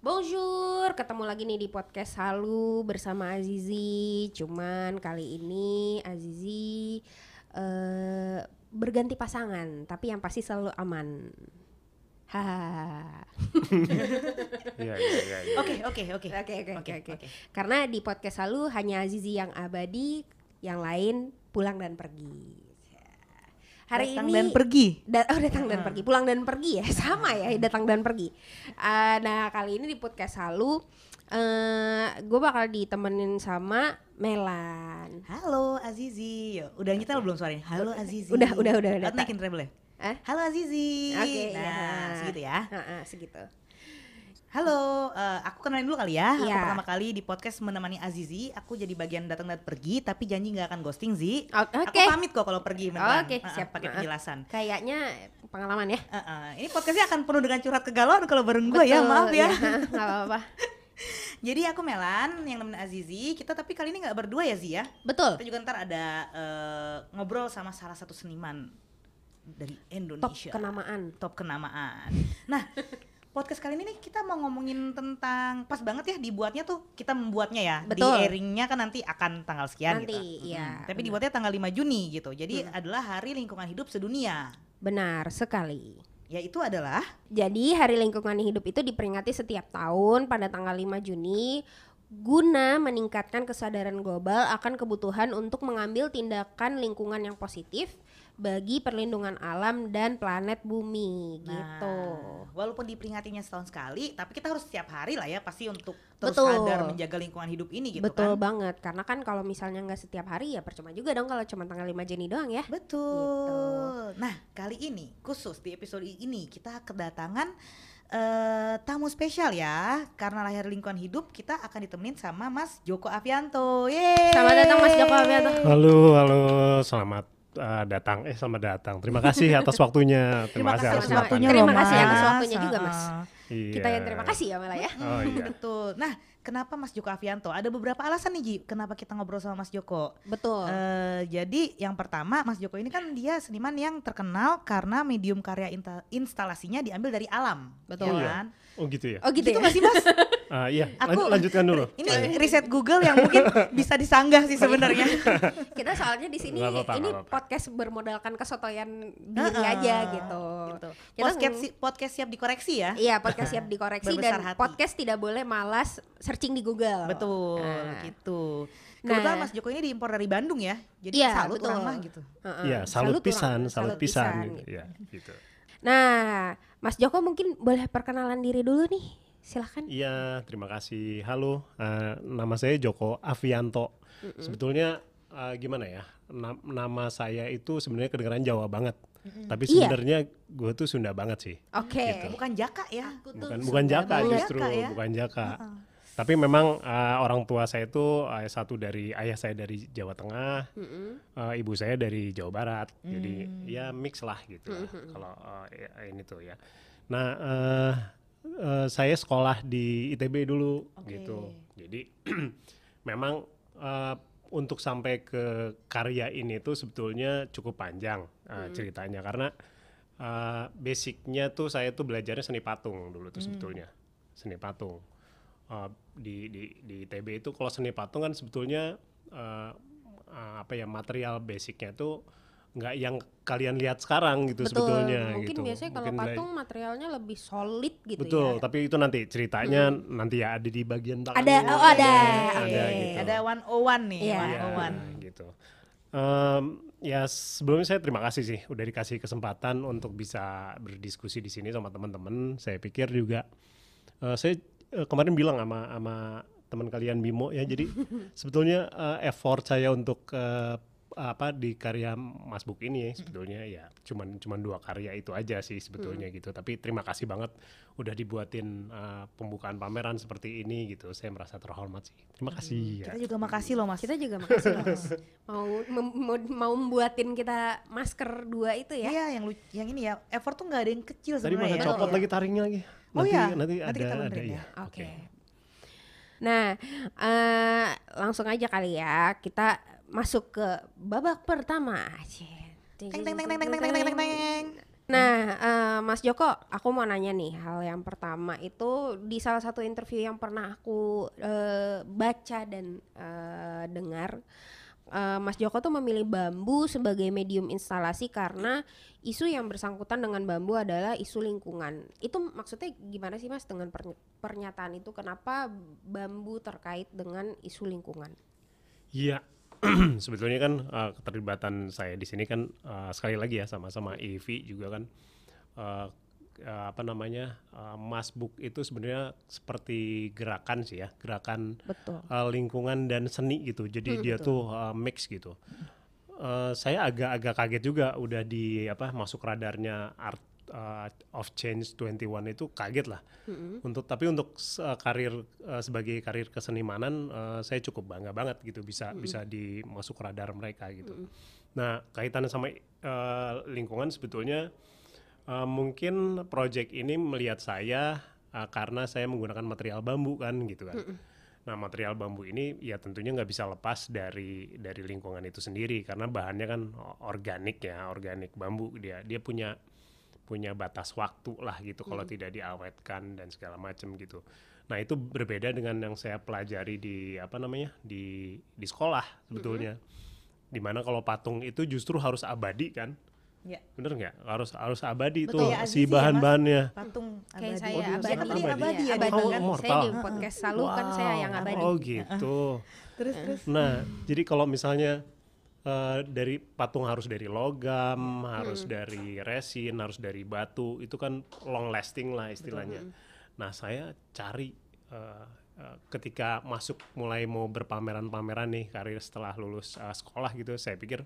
Bonjour, ketemu lagi nih di podcast Halu bersama Azizi. Cuman kali ini Azizi eh berganti pasangan, tapi yang pasti selalu aman. Hahaha. Iya iya iya. Oke oke oke Oke oke oke Oke, oke. oke. Karena di podcast Halu hanya Azizi yang abadi, yang lain pulang dan pergi. Hari Datang ini dan pergi. Da- oh datang dan Ah. pergi, pulang dan pergi ya sama ya datang dan pergi. Ah, nah kali ini di podcast Halu, eh gue bakal ditemenin sama Melan. Halo Azizi. Yo, udah nyetel belum suaranya? Halo Azizi. Udah, udah, udah, udah. Naikin treble ya? Eh? Halo Azizi. Oke, Nah, ya. segitu ya. Heeh, segitu. Halo, eh, aku kenalin dulu kali ya. Aku Iya. pertama kali di podcast menemani Azizi. Aku jadi bagian datang dan pergi, tapi janji nggak akan ghosting Zi. O- Oke. Aku pamit kok kalau pergi. Oke, Heeh, siap. Pakai penjelasan. Kayaknya pengalaman ya. Heeh, Ini podcastnya akan penuh dengan curhat kegalauan kalau bareng gue ya, maaf ya. iya, nggak apa-apa. Jadi aku Melan yang nemenin Azizi. Kita tapi kali ini nggak berdua ya Zi ya. Betul. Kita juga ntar ada eh, ngobrol sama salah satu seniman dari Top Indonesia. kenamaan. Top kenamaan. Nah, podcast kali ini nih kita mau ngomongin tentang pas banget ya dibuatnya tuh kita membuatnya ya. Betul. Di airingnya kan nanti akan tanggal sekian Nanti, gitu. iya, Mm, Tapi benar. dibuatnya tanggal 5 Juni gitu. Jadi adalah Hari Lingkungan Hidup Sedunia. Benar sekali. Yaitu adalah Jadi Hari Lingkungan Hidup itu diperingati setiap tahun pada tanggal 5 Juni guna meningkatkan kesadaran global akan kebutuhan untuk mengambil tindakan lingkungan yang positif bagi perlindungan alam dan planet bumi gitu. Nah, walaupun diperingatinya setahun sekali, tapi kita harus setiap hari lah ya pasti untuk terus Betul. sadar menjaga lingkungan hidup ini gitu Betul kan. banget karena kan kalau misalnya nggak setiap hari ya percuma juga dong kalau cuma tanggal 5 Juni doang ya. Betul. Nah, kali ini khusus di episode ini kita kedatangan eh, tamu spesial ya. Karena lahir lingkungan hidup, kita akan ditemenin sama Mas Joko Avianto. Yeay. Selamat datang, Mas Joko Avianto. Halo halo selamat uh, datang eh selamat datang. Terima kasih atas waktunya. Terima, Terima kasih atas waktunya Terima kasih atas Mas. waktunya juga, Mas. Iya. Kita yang terima kasih ya malah ya. Oh iya. Betul. Nah, kenapa Mas Joko Avianto? Ada beberapa alasan nih Ji, kenapa kita ngobrol sama Mas Joko. Betul. Eh, jadi yang pertama Mas Joko ini kan dia seniman yang terkenal karena medium karya instalasinya diambil dari alam. Betul. ya Iya. kan? Oh gitu ya. oh gitu, Gitu ya. nggak sih Mas? Ah, iya. Aku- Lanjut- lanjutkan dulu. Ini riset Google yang mungkin bisa disanggah sih sebenarnya. kita soalnya di sini Nggak apa-apa, ini nggak apa-apa. podcast bermodalkan kesotoyan diri Heeh, aja gitu. gitu. Kita Podcast, si- podcast siap dikoreksi ya. Iya podcast siap dikoreksi dan hati. podcast tidak boleh malas searching di Google. Betul, Nah. gitu. Nah. Kebetulan Mas Joko ini diimpor dari Bandung ya. Jadi Iya, salut betul. orang mah gitu. Iya, salut orang, pisan, salut pisan gitu. gitu. Iya, gitu. Nah, Mas Joko mungkin boleh perkenalan diri dulu nih. Silahkan. Iya, terima kasih. Halo, eh, nama saya Joko Avianto. Sebetulnya eh, gimana ya? Na- nama saya itu sebenarnya kedengaran Jawa banget. Tapi Iya. sebenarnya gue tuh Sunda banget sih. Oke. Gitu. Bukan Jaka ya. Aku tuh bukan bukan jaka banget. justru Jaka ya? bukan jaka tapi memang uh, orang tua saya itu uh, satu dari ayah saya dari Jawa Tengah Mm-mm. uh, ibu saya dari Jawa Barat jadi Hmm. ya mix lah gitu lah kalau uh, ya- ini tuh ya nah uh, uh, saya sekolah di ITB dulu Oke. gitu. Jadi memang uh, untuk sampai ke karya ini tuh sebetulnya cukup panjang uh, ceritanya. Karena uh, basicnya tuh saya tuh belajarnya seni patung dulu tuh sebetulnya. Seni patung. Uh, di di di ITB itu kalau seni patung kan sebetulnya uh, uh, apa ya material basicnya tuh nggak yang kalian lihat sekarang gitu Betul. sebetulnya Mungkin gitu. biasanya kalau Mungkin patung materialnya lebih solid gitu betul ya. tapi itu nanti ceritanya nanti ya ada di bagian belakang Ada, oh, ada. ada Oke. gitu Ada 101 nih, Iya. Iya, 101. gitu. Em, ya sebelumnya saya terima kasih sih udah dikasih kesempatan untuk bisa berdiskusi di sini sama teman-teman. Saya pikir juga eh, saya eh, kemarin bilang sama sama teman kalian Bimo ya. Jadi sebetulnya eh, effort saya untuk eh, apa di karya Mas Buk ini ya, sebetulnya ya cuman cuman dua karya itu aja sih sebetulnya gitu. Tapi terima kasih banget udah dibuatin eh, pembukaan pameran seperti ini gitu. Saya merasa terhormat sih. Terima kasih ya. Kita juga makasih loh Mas. Kita juga makasih loh Mas. mau mem- mau mau membuatin kita masker dua itu ya. Iya, yang yang ini ya, effort tuh nggak ada yang kecil Tadi mana sebenarnya. ya. copot Betul. lagi taringnya lagi. Oh nanti, iya, nanti, nanti ada kita ada ya. ya. Oke. Nah, eh, langsung aja kali ya kita masuk ke babak pertama. Nah, Mas Joko, aku mau nanya nih hal yang pertama itu di salah satu interview yang pernah aku eh, baca dan eh, dengar eh, Mas Joko tuh memilih bambu sebagai medium instalasi karena isu yang bersangkutan dengan bambu adalah isu lingkungan. Itu maksudnya gimana sih Mas dengan pernyataan itu? Kenapa bambu terkait dengan isu lingkungan? Iya, sebetulnya kan uh, keterlibatan saya di sini kan uh, sekali lagi ya sama-sama EV juga kan uh, uh, apa namanya uh, Masbuk itu sebenarnya seperti gerakan sih ya, gerakan Betul. uh, lingkungan dan seni gitu. Jadi dia tuh uh, mix gitu. Uh, saya agak-agak kaget juga udah di apa masuk radarnya art uh, of change 21 itu kaget lah. Untuk tapi untuk uh, karir uh, sebagai karir kesenimanan uh, saya cukup bangga banget gitu bisa bisa dimasuk radar mereka gitu. Nah, kaitannya sama uh, lingkungan sebetulnya uh, mungkin project ini melihat saya uh, karena saya menggunakan material bambu kan gitu kan. Nah, material bambu ini ya tentunya nggak bisa lepas dari dari lingkungan itu sendiri karena bahannya kan organik ya, organik bambu dia. Dia punya punya batas waktu lah gitu kalau tidak diawetkan dan segala macam gitu. Nah, itu berbeda dengan yang saya pelajari di apa namanya? di di sekolah sebetulnya. Di mana kalau patung itu justru harus abadi kan? Ya. Bener nggak? Harus harus abadi Betul tuh ya, si ya, bahan-bahannya. Patung Kayak abadi. saya Oh, abadi. abadi. Abadi ya, abadi. Oh, Saya di podcast selalu kan saya yang Wow. abadi. Oh gitu. Terus terus. Nah, jadi kalau misalnya eh, dari patung harus dari logam, harus dari resin, harus dari batu, itu kan long lasting lah istilahnya. Nah, saya cari eh, eh, ketika masuk mulai mau berpameran-pameran nih karir setelah lulus eh, sekolah gitu, saya pikir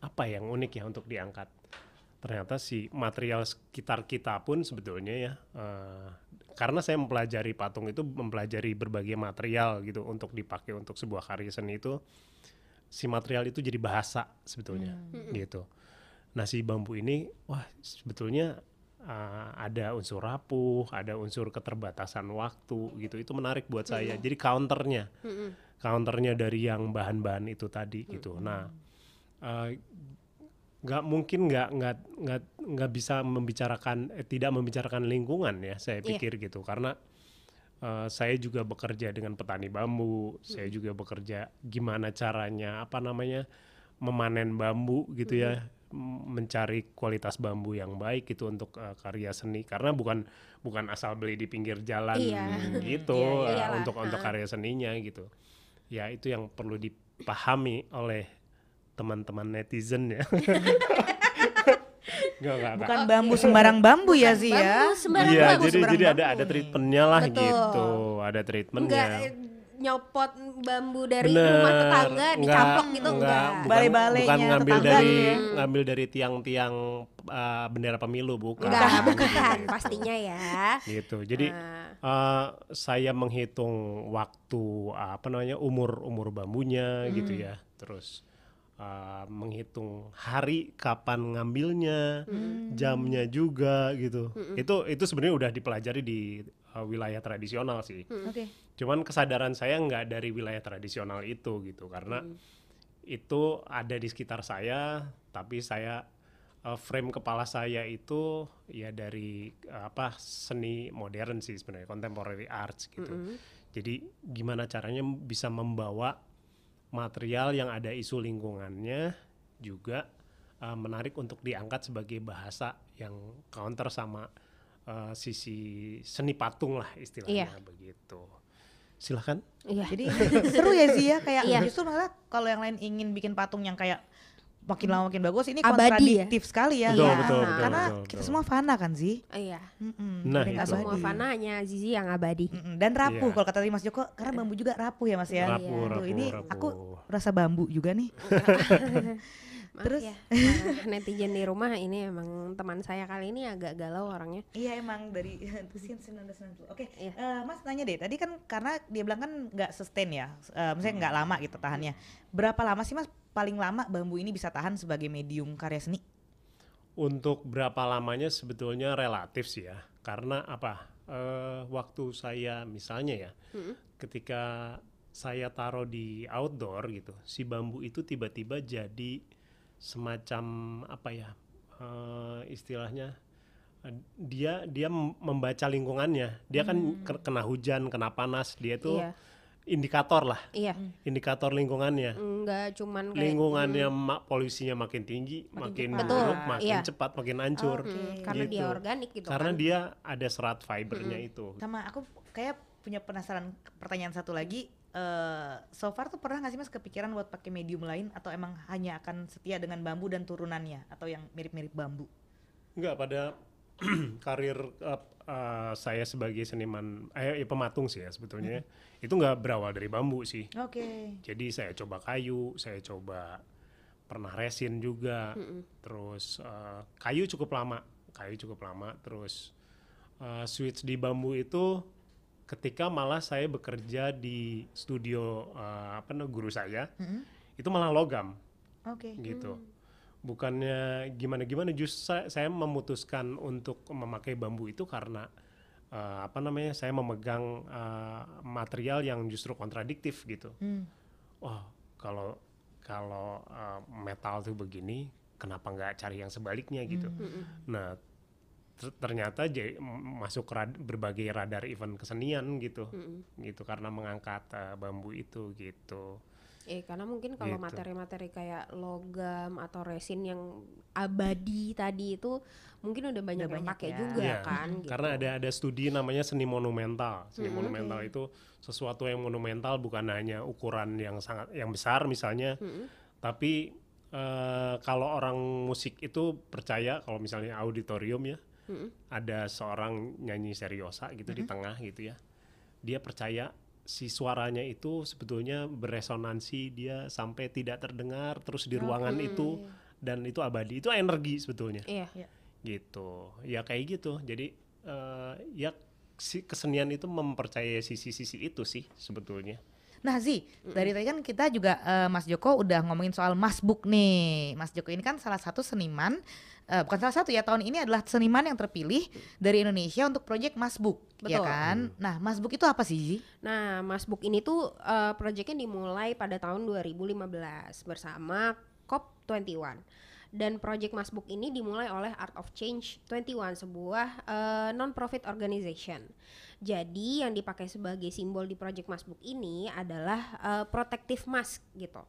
apa yang unik ya untuk diangkat. Ternyata si material sekitar kita pun sebetulnya ya eh, karena saya mempelajari patung itu mempelajari berbagai material gitu untuk dipakai untuk sebuah karya seni itu si material itu jadi bahasa sebetulnya gitu. Nah si bambu ini wah sebetulnya uh, ada unsur rapuh, ada unsur keterbatasan waktu gitu. Itu menarik buat saya. Jadi counternya, counternya dari yang bahan-bahan itu tadi gitu. Nah uh, nggak mungkin nggak nggak nggak nggak bisa membicarakan eh, tidak membicarakan lingkungan ya saya Iya. pikir gitu karena eh, saya juga bekerja dengan petani bambu saya juga bekerja gimana caranya apa namanya memanen bambu gitu ya m- mencari kualitas bambu yang baik gitu untuk eh, karya seni karena bukan bukan asal beli di pinggir jalan Iya. gitu Iya, iyalah. untuk untuk karya seninya gitu ya itu yang perlu dipahami oleh teman-teman netizen ya. Nggak, nggak. Bukan bambu sembarang bambu ya sih ya. bambu sembarang Iya, bambu, jadi sembarang jadi ada bambu ada nih. treatmentnya lah Betul. gitu, ada Enggak treatmentnya. eh, nyopot bambu dari Bener, rumah tetangga dicaplok gitu enggak, enggak. bukan, Bale-balenya bukan ngambil dari gitu ya. ngambil dari tiang-tiang uh, bendera pemilu bukan. Enggak, bukan pastinya ya. Gitu. Jadi Nah, uh, saya menghitung waktu uh, apa namanya umur umur bambunya gitu Hmm. ya. Terus uh, menghitung hari kapan ngambilnya, Hmm. jamnya juga gitu. Itu itu sebenarnya udah dipelajari di uh, wilayah tradisional sih. Hmm. Oke. Cuman kesadaran saya nggak dari wilayah tradisional itu gitu karena Hmm. itu ada di sekitar saya, tapi saya uh, frame kepala saya itu ya dari uh, apa seni modern sih sebenarnya contemporary arts gitu. Jadi gimana caranya bisa membawa material yang ada isu lingkungannya juga uh, menarik untuk diangkat sebagai bahasa yang counter sama uh, sisi seni patung lah istilahnya begitu. Silahkan. iya. Jadi seru ya sih ya kayak Iya. justru malah kalau yang lain ingin bikin patung yang kayak makin lama makin bagus ini Abadi kontradiktif sekali ya. Betul, Iya. betul, betul, Karena betul, kita betul. semua fana kan sih. Iya. Mm-mm, Nah, itu. semua fana hanya Zizi yang abadi. Mm-mm, Dan rapuh Iya. kalau kata tadi Mas Joko karena bambu juga rapuh ya Mas ya. Rapuh, Tuh, rapuh, ini rapuh. aku rasa bambu juga nih. Maaf Terus? ya, netizen di rumah ini emang teman saya kali ini agak galau orangnya. Iya emang dari Tusian 1990. Oke, Iya. eh, Mas nanya deh. Tadi kan karena dia bilang kan nggak sustain ya, eh, maksudnya nggak lama gitu tahannya. Berapa lama sih Mas paling lama bambu ini bisa tahan sebagai medium karya seni? Untuk berapa lamanya sebetulnya relatif sih ya, karena apa? eh, waktu saya misalnya ya, ketika saya taruh di outdoor gitu, si bambu itu tiba-tiba jadi semacam apa ya? eh, istilahnya dia dia mem- membaca lingkungannya. Dia kan ke- kena hujan, kena panas, dia tuh Iya. indikator lah, Iya. indikator lingkungannya. Enggak cuman kayak Lingkungannya ma- polusinya makin tinggi, makin, cepat. Betul, buruk, makin iya. cepat, makin hancur. Oke. Hmm, karena dia Gitu. organik gitu Karena kan. dia ada serat fibernya itu. Sama aku kayak punya penasaran pertanyaan satu lagi. Eh so far tuh pernah nggak sih mas kepikiran buat pakai medium lain atau emang hanya akan setia dengan bambu dan turunannya atau yang mirip-mirip bambu? Enggak pada karir eh, eh, saya sebagai seniman, eh ya pematung sih ya sebetulnya. Itu nggak berawal dari bambu sih. Oke. Jadi saya coba kayu, saya coba pernah resin juga. Terus eh, kayu cukup lama, kayu cukup lama. Terus eh, switch di bambu itu ketika malah saya bekerja di studio eh, apa namanya guru saya, Mm-mm. itu malah logam Oke. gitu. Bukannya gimana-gimana, justru saya, saya memutuskan untuk memakai bambu itu karena eh, apa namanya saya memegang eh, material yang justru kontradiktif gitu. Hmm. Wah kalau kalau eh, metal tuh begini, kenapa nggak cari yang sebaliknya gitu? Nah ter- ternyata j- m- masuk rad- berbagai radar event kesenian gitu, gitu karena mengangkat eh, bambu itu gitu. Eh karena mungkin kalau Gitu. materi-materi kayak logam atau resin yang abadi tadi itu mungkin udah banyak yang banyak pakai ya. juga Iya, kan gitu. Karena ada ada studi namanya seni monumental. Seni Mm-mm. monumental itu sesuatu yang monumental bukan hanya ukuran yang sangat yang besar misalnya, Mm-mm. tapi eh, kalau orang musik itu percaya kalau misalnya auditorium ya, Mm-mm. ada seorang nyanyi seriosa gitu di tengah gitu ya, dia percaya si suaranya itu sebetulnya beresonansi dia sampai tidak terdengar terus di ruangan itu dan itu abadi. Itu energi sebetulnya. Iya. gitu. Ya kayak gitu. Jadi eh, ya si kesenian itu mempercayai sisi-sisi itu sih sebetulnya Nah Zi, dari tadi kan kita juga eh, Mas Joko udah ngomongin soal Mas Book nih. Mas Joko ini kan salah satu seniman, eh, bukan salah satu ya tahun ini adalah seniman yang terpilih dari Indonesia untuk proyek Mas Book, ya Betul. kan? Nah Mas Book itu apa sih Zi? Nah, Mas Book ini tuh eh, proyeknya dimulai pada tahun 2015 bersama COP21. Dan proyek Mas Book ini dimulai oleh Art of Change 21, sebuah eh, non-profit organization. Jadi yang dipakai sebagai simbol di proyek Mas Book ini adalah eh, protective mask gitu.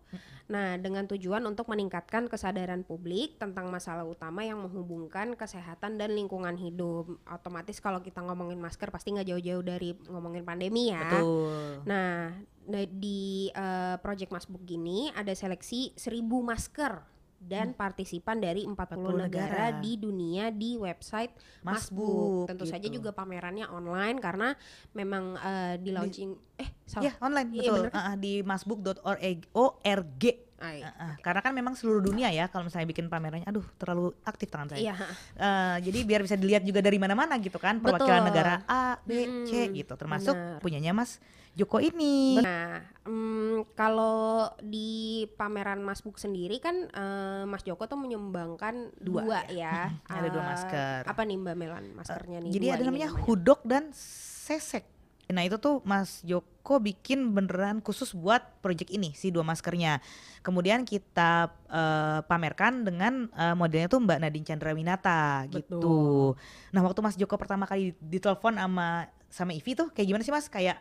Nah, dengan tujuan untuk meningkatkan kesadaran publik tentang masalah utama yang menghubungkan kesehatan dan lingkungan hidup. Otomatis kalau kita ngomongin masker pasti nggak jauh-jauh dari ngomongin pandemi ya. Betul. Nah, na- di eh, Project Masbook gini ada seleksi 1000 masker dan partisipan dari 40, 40 negara. negara. di dunia di website Masbook, Masbook. Tentu saja gitu. juga pamerannya online karena memang eh, di launching eh Ya salah. online Iya, betul bener kan? Ah, di masbook.org. Ay, Ah, ah. Karena kan memang seluruh dunia ya kalau misalnya bikin pamerannya, aduh terlalu aktif tangan saya. Iya, Eh, jadi biar bisa dilihat juga dari mana-mana gitu kan perwakilan Betul. negara A, B, C Mm, gitu termasuk benar. punyanya Mas Joko ini. Nah, mm, kalau di pameran Masbook sendiri kan eh, Mas Joko tuh menyumbangkan Dua, dua, ya. ya. Ada dua Eh, masker. Apa nih Mbak Melan maskernya nih? Jadi ada namanya. hudok dan sesek. Nah itu tuh Mas Joko bikin beneran khusus buat project ini si dua maskernya. Kemudian kita eh, pamerkan dengan eh, modelnya tuh Mbak Nadine Chandrawinata gitu. Betul. Nah waktu Mas Joko pertama kali ditelepon sama sama Ivi tuh kayak gimana sih Mas? Kayak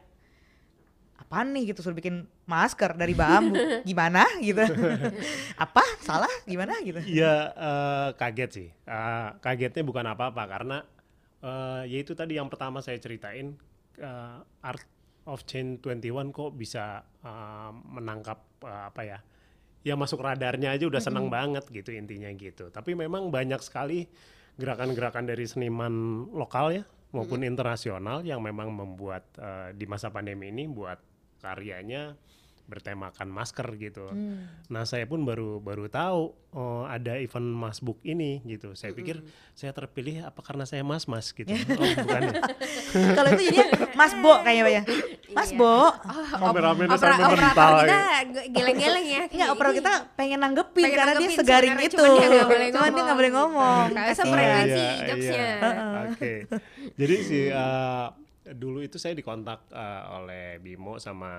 apaan nih gitu suruh bikin masker dari bambu gimana gitu apa salah gimana gitu Iya eh, kaget sih. Eh, kagetnya bukan apa-apa karena eh, ya itu tadi yang pertama saya ceritain eh, Art of Change 21 kok bisa eh, menangkap eh, apa ya? Ya masuk radarnya aja udah senang banget gitu intinya gitu. Tapi memang banyak sekali gerakan-gerakan dari seniman lokal ya maupun internasional yang memang membuat eh, di masa pandemi ini buat karyanya bertemakan masker gitu. Nah saya pun baru baru tahu oh, ada event Masbook ini gitu. Saya pikir saya terpilih apa karena saya mas mas gitu. oh bukan ya. kalau itu jadinya Mas Bo kayaknya Pak ya Mas Iya. Bo Kameramennya Opera, sampai operator mental kita gitu. ge- geleng-geleng ya. Enggak, opera kita pengen nanggepin Pengen karena dia nanggepin segaring sebenarnya, itu. cuman dia nggak boleh Cuman dia nggak boleh ngomong. Kayak Kasihan. sefrekuensi Iya, jokesnya. Oke. Jadi si eh, dulu itu saya dikontak eh, oleh Bimo sama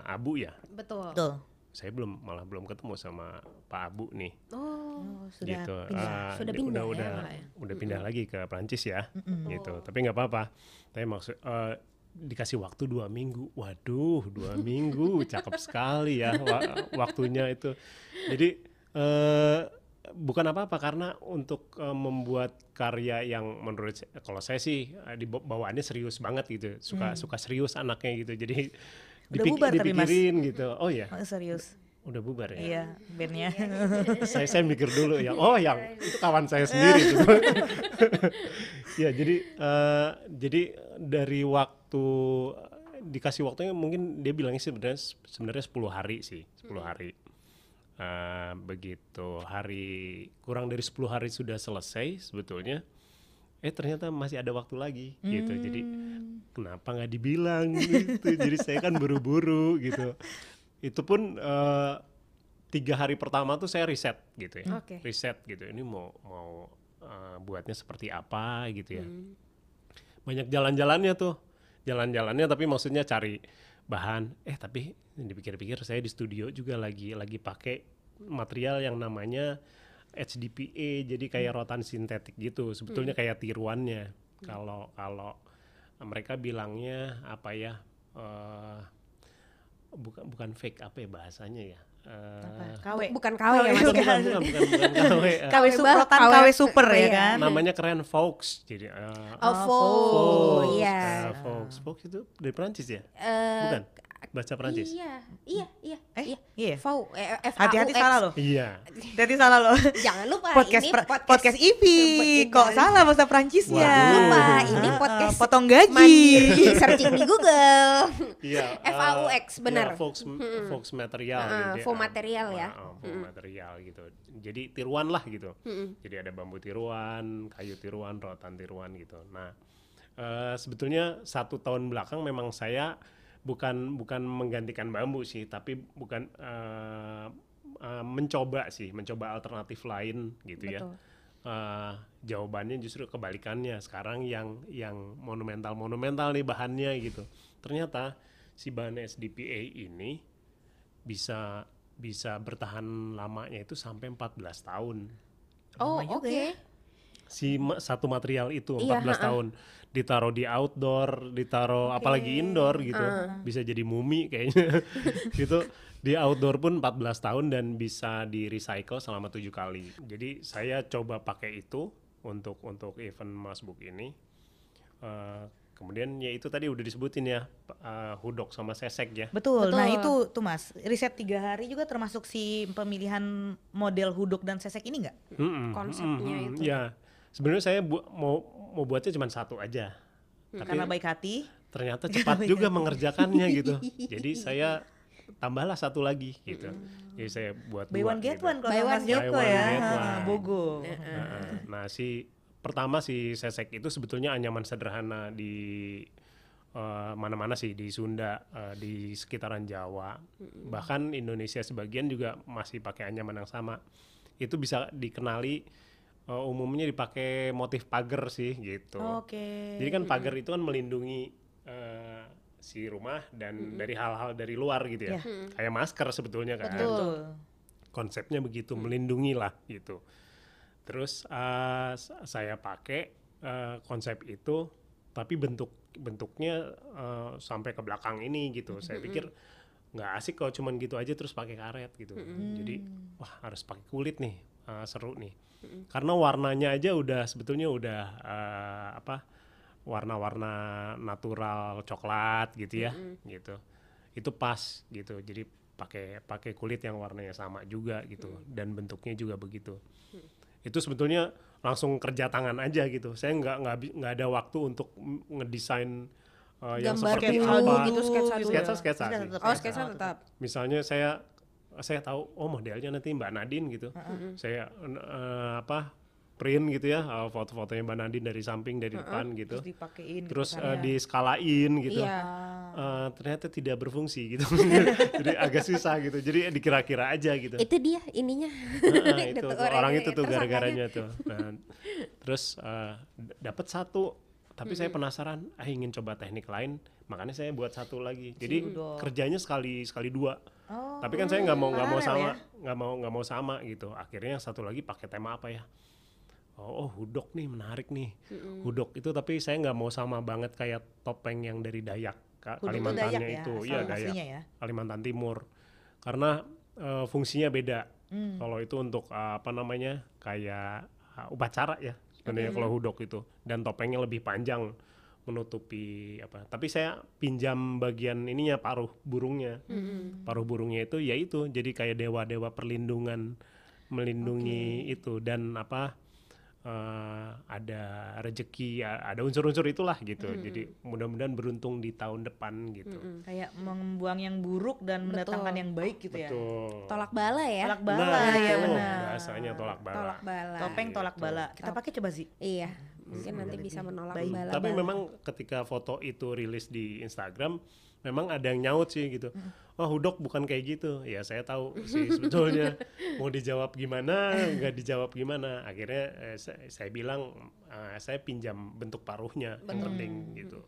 Abu ya. Betul. Betul. saya belum malah belum ketemu sama Pak Abu nih Oh. Oh, sudah gitu pindah. Ah, Sudah pindah udah ya, udah, ya. udah pindah lagi ke Prancis ya gitu Oh. tapi nggak apa-apa tapi maksud eh, dikasih waktu dua minggu waduh dua minggu cakep sekali ya wa- waktunya itu jadi eh bukan apa-apa karena untuk eh, membuat karya yang menurut kalau saya sih eh, di bawaannya serius banget gitu suka suka serius anaknya gitu jadi Hmm. Udah bubar tapi, Mas. dipikirin gitu oh ya Oh, serius. udah bubar ya Iya, bandnya. saya saya mikir dulu ya oh yang itu kawan saya sendiri gitu. ya jadi eh, jadi dari waktu dikasih waktunya mungkin dia bilangnya sih sebenarnya sebenarnya 10 hari sih 10 hari Eh, begitu. Hari kurang dari 10 hari sudah selesai sebetulnya. Eh ternyata masih ada waktu lagi gitu. Jadi kenapa nggak dibilang gitu? Jadi saya kan buru-buru gitu. Itu pun eh, tiga hari pertama tuh saya riset gitu ya. Oke. riset gitu. Ini mau mau eh, buatnya seperti apa gitu ya. Banyak jalan-jalannya tuh. Jalan-jalannya tapi maksudnya cari bahan. Eh tapi dipikir-pikir saya di studio juga lagi lagi pakai material yang namanya HDPE jadi kayak rotan sintetik gitu sebetulnya kayak tiruannya kalau kalau mereka bilangnya apa ya eh bukan bukan fake apa ya bahasanya ya Eh, KW. Bukan KW ya, Mas. bukan, bukan, bukan, bukan, bukan KW, eh, KW KW super, rotan KW KW super ya iya. kan? namanya keren Fox jadi eh, Oh, Fox. Fox. Fox, Iya. eh, Fox Fox itu dari Perancis ya Eh, bukan baca Perancis Iya, iya, iya, Eh, iya. iya. Fau, eh, F Hati-hati salah loh. iya Hati-hati salah loh. Jangan lupa podcast ini podcast, podcast IP kok Jangan salah bahasa Prancisnya. Waduh. lupa ini Heeh, podcast potong gaji. mandiri searching di Google. Iya. FAUX, eh, benar. ya, Fox, Fox material. Gitu faux eh, material ya. eh, eh, faux material gitu. Jadi tiruan lah gitu. Jadi ada bambu tiruan, kayu tiruan, rotan tiruan gitu. Nah, eh, sebetulnya satu tahun belakang memang saya bukan bukan menggantikan bambu sih, tapi bukan eh, eh, mencoba sih, mencoba alternatif lain gitu ya. Betul. Eh, jawabannya justru kebalikannya sekarang yang yang monumental monumental nih bahannya gitu ternyata si bahan SDPA ini bisa bisa bertahan lamanya itu sampai 14 tahun Oh, oke. ya. Si ma- satu material itu Iya, 14 tahun. Ditaruh di outdoor ditaruh apalagi indoor gitu. Bisa jadi mumi kayaknya. Gitu di outdoor pun 14 tahun dan bisa di recycle selama tujuh kali. Jadi saya coba pakai itu untuk untuk event Masbook ini. Eh, kemudian ya itu tadi udah disebutin ya eh, hudok sama sesek ya. Betul. Nah Betul. itu tuh mas, riset tiga hari juga termasuk si pemilihan model hudok dan sesek ini nggak? Mm-mm, Konsepnya mm-mm, itu. Ya, sebenarnya saya bu- mau mau buatnya cuma satu aja. Tapi Karena baik hati. ternyata cepat juga mengerjakannya gitu. Jadi saya tambahlah satu lagi gitu. Jadi saya buat Buy dua one get gitu. one kalau Buy sama one Mas get Joko one. ya. Bogo. Nah, nah, si pertama si sesek itu sebetulnya anyaman sederhana di eh, mana-mana sih di Sunda, eh, di sekitaran Jawa, bahkan Indonesia sebagian juga masih pakai anyaman yang sama. Itu bisa dikenali eh, umumnya dipakai motif pagar sih gitu. Oke. Jadi kan pagar itu kan melindungi eh, si rumah dan dari hal-hal dari luar gitu ya, kayak masker sebetulnya kan. Betul. konsepnya begitu melindungi lah gitu. Terus eh, s- saya pakai eh, konsep itu tapi bentuk bentuknya eh, sampai ke belakang ini gitu. Saya pikir nggak asik kalau cuman gitu aja terus pakai karet gitu. Jadi wah harus pakai kulit nih eh, seru nih. Karena warnanya aja udah sebetulnya udah eh, apa warna-warna natural coklat gitu ya gitu. Itu pas gitu. Jadi pakai pakai kulit yang warnanya sama juga gitu. Dan bentuknya juga begitu. Itu sebetulnya langsung kerja tangan aja gitu. Saya nggak nggak nggak ada waktu untuk ngedesain uh, yang Gambar seperti apa. gitu, sketsa dulu. sketsa sketsa Sketsa sih. tetap. Oh, sketsa tetap. misalnya saya saya tahu oh modelnya nanti Mbak Nadine gitu. Saya eh, apa print gitu ya eh, foto-fotonya Mbak Nadine dari samping dari depan gitu. Terus dipakein. terus gitu eh, kan ya. diskalain gitu. Iya. Eh, ternyata tidak berfungsi gitu. Jadi agak susah gitu. Jadi dikira-kira aja gitu. Itu dia ininya. Heeh, itu tuh, orang orang yang itu tuh gara-garanya tuh. Nah, terus d- dapat satu. Tapi saya penasaran ah ingin coba teknik lain. Makanya saya buat satu lagi. Jadi udok. kerjanya sekali sekali dua Oh, tapi kan saya nggak mau nggak mau sama ya? nggak mau nggak mau sama gitu. Akhirnya satu lagi pakai tema apa ya? Oh, oh hudok nih menarik nih. Hudok itu tapi saya nggak mau sama banget kayak topeng yang dari Dayak Ka- Hudok itu Kalimantannya ya, itu. Asal iya Dayak. ya. Kalimantan Timur. Karena eh, fungsinya beda. Hmm. kalau itu untuk eh, apa namanya kayak eh, upacara ya sebenarnya kalau hudok itu. Dan topengnya lebih panjang menutupi apa. Tapi saya pinjam bagian ininya paruh burungnya. Paruh burungnya itu ya itu jadi kayak dewa-dewa perlindungan melindungi itu. Dan apa eh, ada rezeki a- ada unsur-unsur itulah gitu. Jadi mudah-mudahan beruntung di tahun depan gitu. Kayak membuang yang buruk dan mendatangkan yang baik gitu ya. betul. Tolak bala ya. Tolak bala Nah, ya benar. bahasanya tolak bala. Tolak bala. Topeng tolak bala. Kita pakai coba sih. Iya. Mungkin nanti bisa menolak baik. bala. Tapi memang ketika foto itu rilis di Instagram, memang ada yang nyaut sih gitu. Oh hudok bukan kayak gitu. Ya saya tahu sih sebetulnya mau dijawab gimana, nggak dijawab gimana. Akhirnya eh, saya, saya bilang eh, saya pinjam bentuk paruhnya yang penting gitu.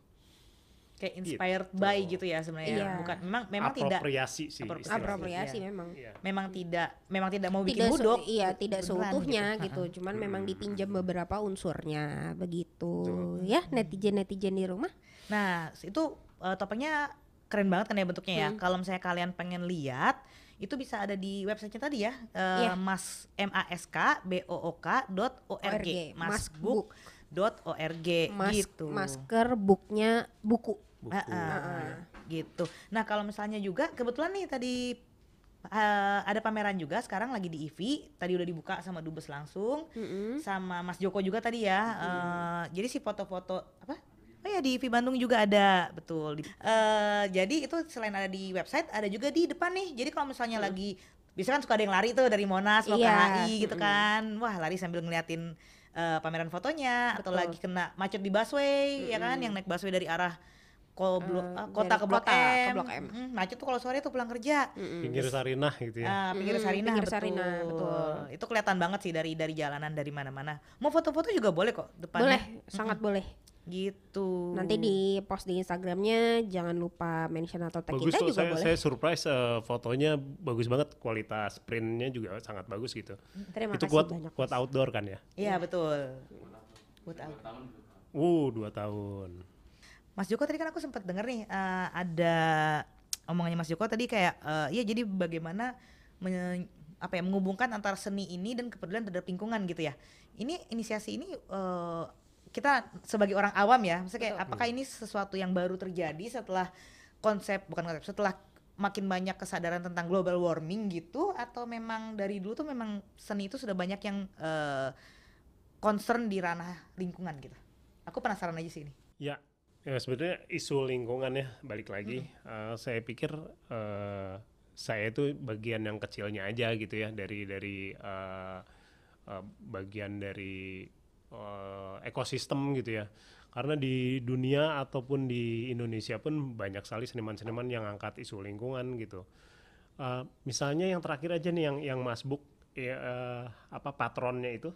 Kayak inspired by gitu ya sebenarnya. Iya. Bukan memang memang tidak Apropriasi sih. Apropriasi Iya. memang. Iya. memang tidak memang tidak mau bikin tidak hudok. iya tidak seutuhnya gitu. gitu, cuman memang dipinjam beberapa unsurnya begitu ya netizen netizen di rumah Nah, itu eh, topengnya keren banget kan ya bentuknya ya. Kalau misalnya kalian pengen lihat itu bisa ada di websitenya tadi ya, eh, Iya. mas m a s k b o o k dot org, ORG, masbook dot org Mas, gitu. masker booknya buku Buku. Ah, ah, gitu. Nah kalau misalnya juga kebetulan nih tadi eh, ada pameran juga sekarang lagi di IVI. Tadi udah dibuka sama dubes langsung, Mm-mm. sama Mas Joko juga tadi ya. Eh, jadi si foto-foto apa? Oh ya di IVI Bandung juga ada, betul. Di- eh, jadi itu selain ada di website, ada juga di depan nih. Jadi kalau misalnya lagi, bisa kan suka ada yang lari tuh dari Monas mau ke Iya, HI gitu kan. Wah lari sambil ngeliatin eh, pameran fotonya, atau Betul. lagi kena macet di busway, ya kan? Yang naik busway dari arah ko blo- Eh, ah, kota ke Blok kota M. ke Blok M. Mm, macet tuh kalau sore tuh pulang kerja. Mm-mm. Pinggir Sarinah gitu ya. Ah, pinggir Mm, Sarinah pinggir betul. Sarinah, betul. Itu kelihatan banget sih dari dari jalanan dari mana-mana. Mau foto-foto juga boleh kok depannya. boleh sangat boleh Gitu. nanti di post di instagramnya jangan lupa mention atau tag bagus kita tuh juga saya, boleh saya surprise eh, fotonya bagus banget kualitas printnya juga sangat bagus gitu terima itu kasih kuat banyak kuat outdoor kan ya Iya, betul. Buat out. uh dua tahun Mas Joko tadi kan aku sempat denger nih eh, ada omongannya Mas Joko tadi kayak eh, iya jadi bagaimana men- apa ya menghubungkan antara seni ini dan kepedulian terhadap lingkungan gitu ya. Ini inisiasi ini eh, kita sebagai orang awam ya, maksudnya kayak apakah ini sesuatu yang baru terjadi setelah konsep bukan konsep setelah makin banyak kesadaran tentang global warming gitu atau memang dari dulu tuh memang seni itu sudah banyak yang eh, concern di ranah lingkungan gitu. Aku penasaran aja sih ini. Ya, ya sebenarnya isu lingkungan ya balik lagi. Eh, saya pikir eh, saya itu bagian yang kecilnya aja gitu ya dari dari eh, eh, bagian dari eh, ekosistem gitu ya. Karena di dunia ataupun di Indonesia pun banyak sekali seniman-seniman yang angkat isu lingkungan gitu. Eh, misalnya yang terakhir aja nih yang yang Mas Buk ya, eh, apa patronnya itu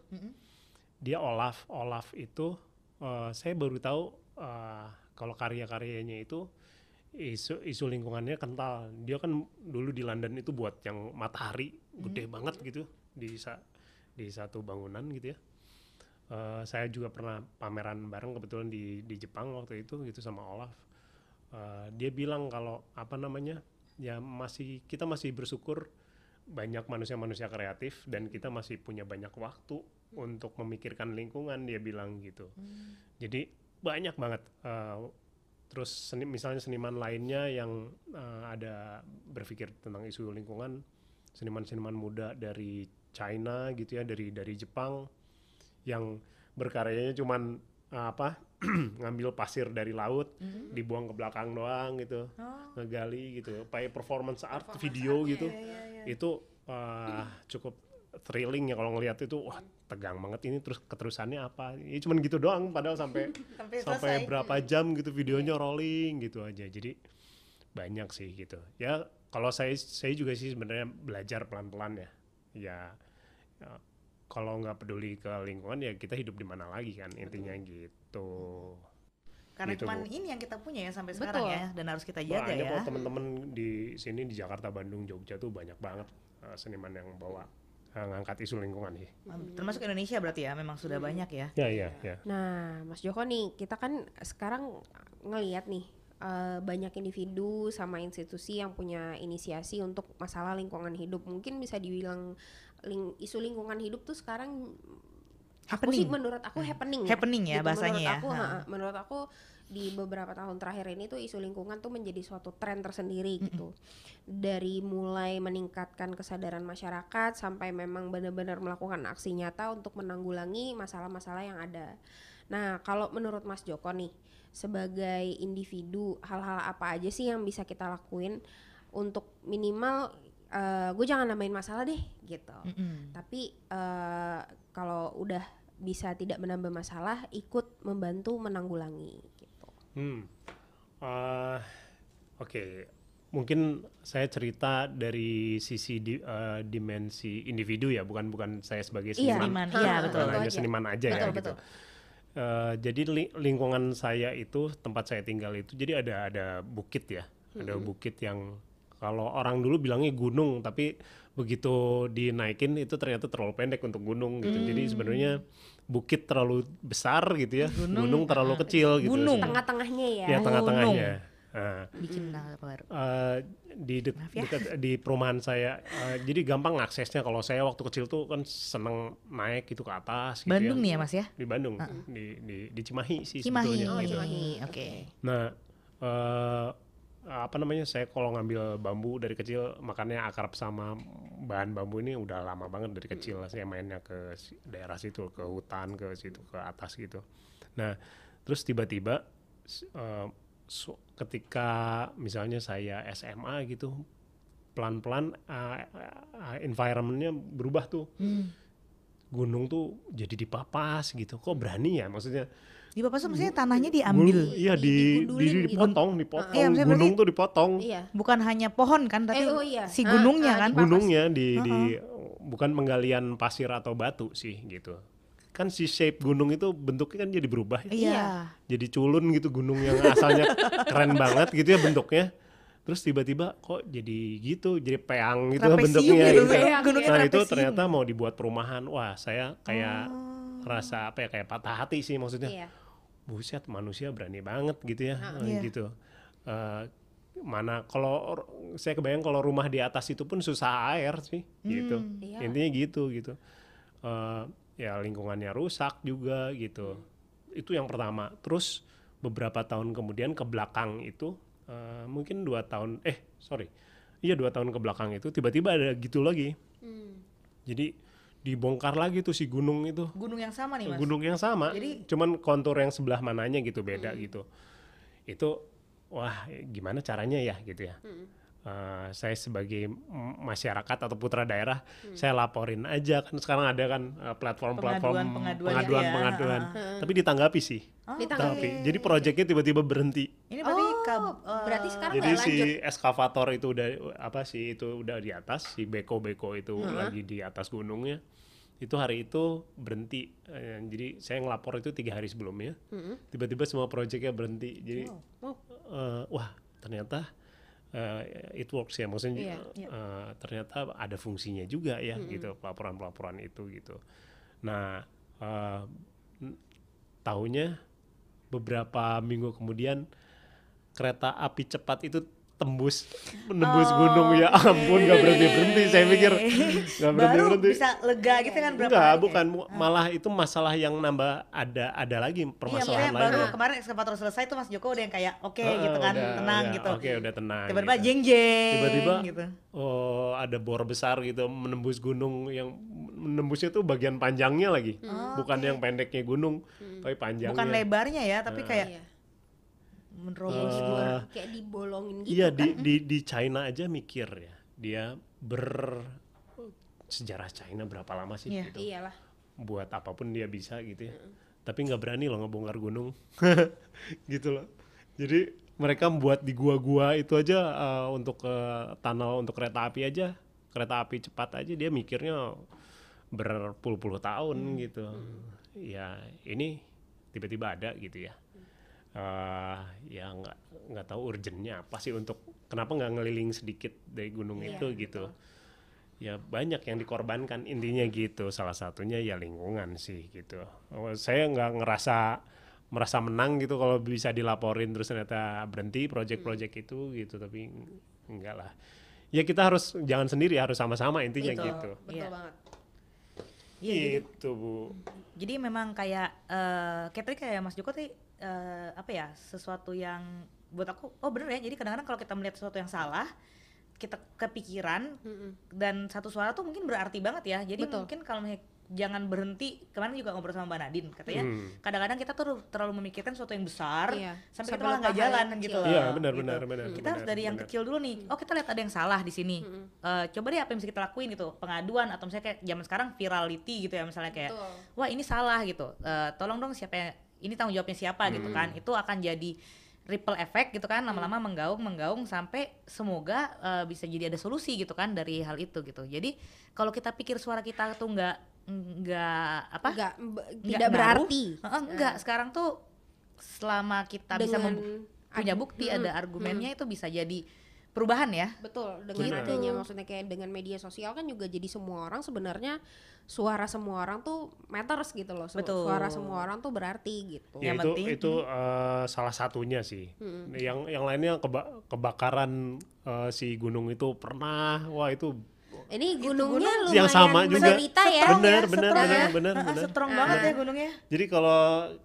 dia Olaf Olaf itu eh, saya baru tahu eh, kalau karya-karyanya itu isu isu lingkungannya kental. Dia kan dulu di London itu buat yang matahari gede banget gitu di sa- di satu bangunan gitu ya. Eh, saya juga pernah pameran bareng kebetulan di di Jepang waktu itu gitu sama Olaf. Eh, dia bilang kalau apa namanya ya masih kita masih bersyukur banyak manusia-manusia kreatif dan kita masih punya banyak waktu untuk memikirkan lingkungan dia bilang gitu. Jadi banyak banget. Eh, terus seni, misalnya seniman lainnya yang eh, ada berpikir tentang isu lingkungan seniman-seniman muda dari China gitu ya dari dari Jepang yang berkaryanya cuman eh, apa ngambil pasir dari laut dibuang ke belakang doang gitu ngegali gitu. Pakai performance art video gitu. itu eh, cukup thrilling ya kalau ngelihat itu. Wah tegang banget ini terus keterusannya apa? Ini cuman gitu doang padahal sampai Sampai berapa jam gitu videonya rolling gitu aja. Jadi banyak sih gitu. Ya kalau saya saya juga sih sebenarnya belajar pelan-pelan ya. Ya ya, kalau nggak peduli ke lingkungan ya kita hidup di mana lagi kan intinya gitu. Karena Gitu, cuman Bu. ini yang kita punya ya sampai sekarang Betul. ya dan harus kita jaga Banyak ya. teman-teman di sini di Jakarta, Bandung, Jogja tuh banyak banget uh, seniman yang bawa ngangkat isu lingkungan sih. Termasuk Indonesia berarti ya, memang sudah banyak ya. Ya ya ya. Nah, Mas Joko nih, kita kan sekarang ngelihat nih eh, banyak individu sama institusi yang punya inisiasi untuk masalah lingkungan hidup. Mungkin bisa dibilang ling- isu lingkungan hidup tuh sekarang aku sih Happening. menurut aku happening. Happening ya bahasanya menurut ya. Aku, Ha. ha, menurut aku di beberapa tahun terakhir ini tuh isu lingkungan tuh menjadi suatu tren tersendiri gitu. Dari mulai meningkatkan kesadaran masyarakat sampai memang benar-benar melakukan aksi nyata untuk menanggulangi masalah-masalah yang ada. Nah, kalau menurut Mas Joko nih, sebagai individu, hal-hal apa aja sih yang bisa kita lakuin untuk minimal gue jangan nambahin masalah deh gitu. Mm-mm. Tapi eh, kalau udah bisa tidak menambah masalah, ikut membantu menanggulangi. Hmm. Uh, Oke, mungkin saya cerita dari sisi di- uh, dimensi individu ya, bukan bukan saya sebagai Iya. seniman. Seniman, iya, betul. Bukan hanya aja. seniman aja ya Betul, gitu. betul. Uh, jadi li- lingkungan saya itu tempat saya tinggal itu jadi ada ada bukit ya, ada bukit yang kalau orang dulu bilangnya gunung, tapi begitu dinaikin itu ternyata terlalu pendek untuk gunung gitu. Jadi Hmm. sebenarnya bukit terlalu besar gitu ya, Gunung, gunung, terlalu kecil gitu. Gunung. Tengah-tengahnya ya. Ya tengah-tengahnya. Nah, Bikin baru? eh, di Maaf ya. dekat di perumahan saya, eh, jadi gampang aksesnya. Kalau saya waktu kecil tuh kan seneng naik gitu ke atas. Gitu Bandung ya. nih ya Mas ya? Di Bandung, di, di di Cimahi sih Cimahi. sebetulnya. Oh, gitu. Cimahi. Oke. Nah, eh, apa namanya? Saya kalau ngambil bambu dari kecil, makanya akrab sama bahan bambu ini udah lama banget dari kecil. Saya mainnya ke daerah situ, ke hutan, ke situ, ke atas gitu. Nah, terus tiba-tiba s- eh, so- ketika misalnya saya SMA gitu, pelan-pelan eh, environmentnya berubah tuh. Hmm. Gunung tuh jadi dipapas gitu. Kok berani ya? Maksudnya Di Bapak tuh maksudnya tanahnya diambil. Iya Di- di, di- gitu. dipotong, dipotong. Iya, maksudnya gunung berarti- tuh dipotong. Iya. Bukan hanya pohon kan, tapi Eh, oh iya. si Ah, gunungnya ah, kan. dipapas. Gunungnya di, di bukan penggalian pasir atau batu sih gitu. Kan si shape gunung itu bentuknya kan jadi berubah. ya. Iya. Jadi culun gitu gunung yang asalnya keren banget gitu ya bentuknya. Terus tiba-tiba kok jadi gitu, jadi peang gitu Trapesium bentuknya gitu. gitu. Gunungnya Nah itu ternyata mau dibuat perumahan. Wah saya kayak Oh. Rasa apa ya kayak patah hati sih maksudnya. Iya. buset manusia berani banget gitu ya eh, Iya. gitu Eh, mana kalau saya kebayang kalau rumah di atas itu pun susah air sih gitu Hmm. Iya. intinya gitu gitu Eh, ya lingkungannya rusak juga gitu itu yang pertama terus beberapa tahun kemudian ke belakang itu eh, mungkin dua tahun eh sorry iya dua tahun ke belakang itu tiba-tiba ada gitu lagi Hmm. jadi dibongkar lagi tuh si gunung itu. Gunung yang sama nih Mas. gunung yang sama. Jadi- cuman kontur yang sebelah mananya gitu beda gitu. Itu wah gimana caranya ya gitu ya. Eh, saya sebagai masyarakat atau putra daerah saya laporin aja. Kan sekarang ada kan eh, platform-platform Pengaduan-pengaduan pengaduan gitu ya. pengaduan. Tapi ditanggapi sih. Oh, Ditanggapi. Jadi proyeknya tiba-tiba berhenti. Ini berarti Oh, kab- eh, berarti sekarang jadi si lanjut. eskavator itu udah apa sih itu udah di atas. Si beko-beko itu lagi di atas gunungnya itu hari itu berhenti. Eh, jadi saya ngelapor itu tiga hari sebelumnya. Tiba-tiba semua proyeknya berhenti. Jadi Oh. eh, wah ternyata eh, it works ya. Maksudnya Iya. eh, ternyata ada fungsinya juga ya gitu. Pelaporan-pelaporan itu gitu. Nah n- taunya beberapa minggu kemudian kereta api cepat itu tembus menembus gunung. Ya ampun nggak berhenti berhenti saya pikir. Nggak berhenti baru berhenti bisa lega gitu kan berapa enggak ya? bukan. mu- malah itu masalah yang nambah ada ada lagi Iya, permasalahan baru lainnya. kemarin ekskavator selesai tuh Mas Joko udah yang kayak oke Heeh, gitu kan, udah- tenang udah, gitu. oke udah tenang Tiba-tiba gitu. jeng jeng tiba-tiba gitu. oh ada bor besar gitu menembus gunung yang menembusnya tuh bagian panjangnya lagi. Bukan yang pendeknya gunung tapi panjangnya. Bukan lebarnya ya, tapi kayak Iya. Menerobos Iya, luar. di- kayak dibolongin gitu iya kan. di di di China aja mikir ya. Dia ber sejarah China berapa lama sih Iya. gitu. Iyalah. buat apa pun dia bisa gitu ya. Tapi nggak berani loh ngebongkar gunung. Gitu loh. Jadi mereka buat di gua-gua itu aja eh, untuk ke tunnel untuk kereta api aja. Kereta api cepat aja. Dia mikirnya berpuluh-puluh tahun gitu. Ya ini tiba-tiba ada gitu ya eh ya nggak nggak tahu urgentnya apa sih untuk kenapa nggak ngeliling sedikit dari gunung Iya, itu gitu. Ya banyak yang dikorbankan intinya gitu. Salah satunya ya lingkungan sih gitu. Oh, saya nggak ngerasa merasa menang gitu kalau bisa dilaporin terus ternyata berhenti project-project Hmm. itu gitu tapi enggak lah. Ya kita harus jangan sendiri harus sama-sama intinya Betul. gitu. betul Iya. banget. Iya, jadi, gitu bu. jadi memang kayak eh kayak tadi kayak Mas Joko tadi eh, apa ya sesuatu yang buat aku oh bener ya jadi kadang-kadang kalau kita melihat sesuatu yang salah kita kepikiran Mm-mm. dan satu suara tuh mungkin berarti banget ya jadi Betul. mungkin kalau misalnya jangan berhenti kemarin juga ngobrol sama Mbak Nadine katanya Hmm. kadang-kadang kita tuh terlalu memikirkan sesuatu yang besar Iya. sampai Sampai kita malah nggak jalan yang gitu loh Iya, benar, gitu. benar, benar, kita harus benar, dari yang benar. kecil dulu nih oh kita lihat ada yang salah di sini Mm-mm. Eh, coba deh apa yang bisa kita lakuin gitu pengaduan atau misalnya kayak zaman sekarang virality gitu ya misalnya kayak Betul. wah ini salah gitu Eh, tolong dong siapa yang ini tanggung jawabnya siapa gitu kan. Itu akan jadi ripple effect gitu kan lama-lama menggaung menggaung sampai semoga eh, bisa jadi ada solusi gitu kan dari hal itu gitu. Jadi kalau kita pikir suara kita tuh nggak nggak apa? Nggak, nggak tidak ngaruh, berarti. Heeh, enggak sekarang tuh selama kita bisa Dengan mem- punya bukti Mm-mm, ada argumennya itu bisa jadi perubahan ya Betul, dengan Benar. adanya maksudnya kayak dengan media sosial kan juga jadi semua orang sebenarnya suara semua orang tuh matters gitu loh. Betul. Suara semua orang tuh berarti gitu. Ya Yang itu penting- itu eh, salah satunya sih. Yang yang lainnya keba- kebakaran eh, si gunung itu pernah, wah itu Ini gunungnya gunung lumayan yang sama juga. menderita ya. Strong Benar, ya, benar, benar, ya. benar, benar. strong Ah. banget ya gunungnya Jadi kalau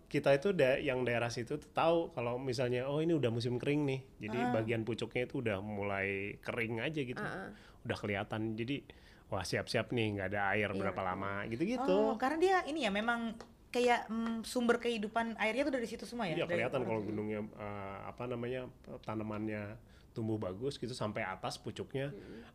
kita itu da- yang daerah situ tahu kalau misalnya oh ini udah musim kering nih. Jadi Ah. bagian pucuknya itu udah mulai kering aja gitu. Ah, ah. Udah kelihatan. Jadi wah siap-siap nih nggak ada air Iya. berapa lama gitu-gitu. oh karena dia ini ya memang kayak mm, sumber kehidupan airnya tuh dari situ semua ya Iya kelihatan kalau gunungnya eh, apa namanya tanamannya tumbuh bagus gitu sampai atas pucuknya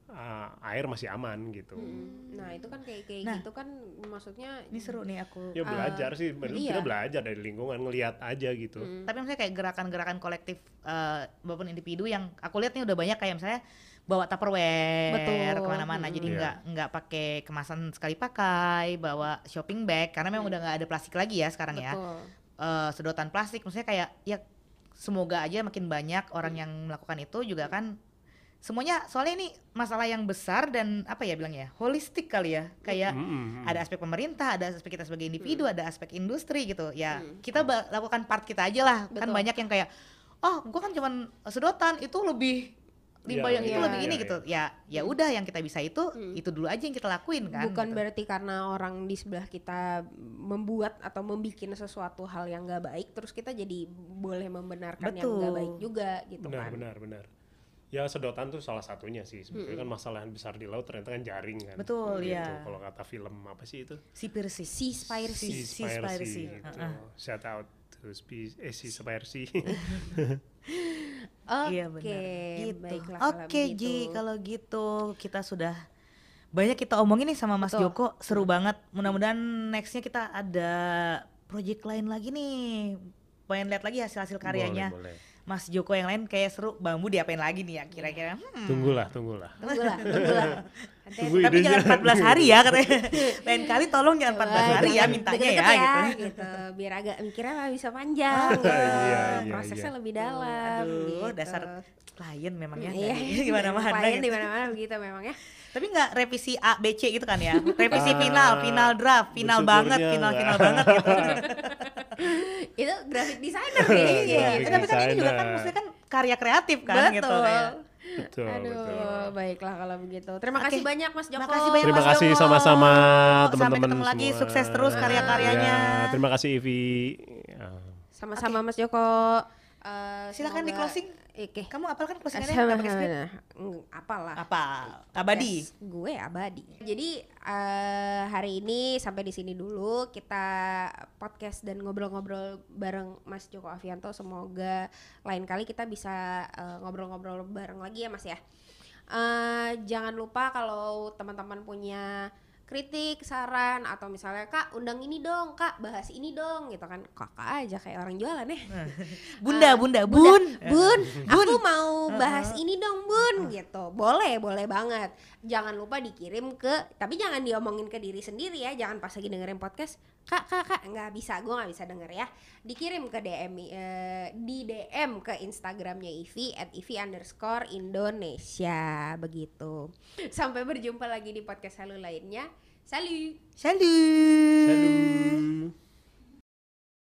eh, air masih aman gitu. Hmm. Nah itu kan kayak kayak Nah. gitu kan maksudnya ini seru nih aku Ya belajar sih, iya. kita belajar dari lingkungan ngelihat aja gitu. tapi misalnya kayak gerakan-gerakan kolektif eh maupun individu yang aku lihat nih udah banyak kayak misalnya bawa tupperware Betul. ke mana-mana jadi Iya. nggak nggak pakai kemasan sekali pakai bawa shopping bag karena memang udah nggak ada plastik lagi ya sekarang ya betul. eh, sedotan plastik maksudnya kayak ya semoga aja makin banyak orang yang melakukan itu juga kan semuanya soalnya ini masalah yang besar dan apa ya bilangnya holistik kali ya kayak Mm-mm. ada aspek pemerintah ada aspek kita sebagai individu Hmm. ada aspek industri gitu ya kita ba- lakukan part kita aja lah kan Betul. banyak yang kayak oh gua kan cuman sedotan itu lebih limbah Iya, yang itu iya, lebih ini iya, gitu ya ya udah yang kita bisa itu Hmm. itu dulu aja yang kita lakuin kan Bukan gitu. berarti karena orang di sebelah kita membuat atau membuat sesuatu hal yang nggak baik, terus kita jadi boleh membenarkan yang nggak Betul. baik juga gitu benar kan. benar benar ya sedotan tuh salah satunya sih sebetulnya kan masalah yang besar di laut ternyata kan jaring kan Betul, Gitu. iya. kalau kata film apa sih itu si Persis Seaspiracy. Sea- Seaspiracy, gitu heeh. shout out to eh si Seaspiracy Oke, Iya benar. Gitu. baiklah kalau Oke begitu. Ji, kalau gitu kita sudah banyak kita omongin nih sama Mas Betul. Joko, seru banget. Mudah-mudahan nextnya kita ada project lain lagi nih. Pengen lihat lagi hasil-hasil karyanya boleh, boleh. Mas Joko yang lain kayak seru. Bambu diapain lagi nih ya kira-kira? Hmm. tunggulah tunggulah Tunggulah, tunggulah. Tapi idenya. jangan 14 hari ya katanya. Lain kali tolong jangan 14 Coba hari ya mintanya deket-deket ya, gitu. gitu. Biar agak mikirnya bisa panjang. gitu. Iya, iya, Prosesnya iya. lebih dalam. Aduh, gitu. dasar klien memang ya. Iya, di mana-mana. Klien gitu. di mana-mana begitu memang ya. Tapi nggak revisi A, B, C gitu kan ya? Revisi Ah, final, final draft, final banget, final final banget gitu. Itu graphic designer nih. Iya, tapi kan ini juga kan maksudnya kan karya kreatif kan Betul. gitu kayak. Betul Aduh, betul baiklah kalau begitu. Terima Oke. kasih banyak Mas Joko. Makasih banyak Terima Mas kasih Joko. sama-sama Sampai teman-teman ketemu lagi, semua. sukses terus karya-karyanya. Ya, terima kasih Ivi. Ya. Sama-sama Mas Joko. Eh, Silakan di semoga- closing. Oke. Kamu apal kan closingannya? Nggak pakai skrip? sama- apalah. Apa? Abadi. Yes, gue abadi. Jadi eh, hari ini sampai di sini dulu kita podcast dan ngobrol-ngobrol bareng Mas Joko Avianto. Semoga lain kali kita bisa eh, ngobrol-ngobrol bareng lagi ya Mas ya. Eh, jangan lupa kalau teman-teman punya kritik, saran atau misalnya kak undang ini dong, kak bahas ini dong gitu kan kakak aja kayak orang jualan ya. Bunda, Ah, bunda, Bun, bun. bun, aku mau bahas ini dong, bun, gitu. Boleh, boleh banget. Jangan lupa dikirim ke, tapi jangan diomongin ke diri sendiri ya. Jangan pas lagi dengerin podcast, kak kak kak. Nggak bisa. Gue nggak bisa denger ya. Dikirim ke DM eh, di DM ke Instagramnya Ivi at Ivi underscore Indonesia. Begitu. Sampai berjumpa lagi di podcast halu lainnya. Salut. Salut. Salut.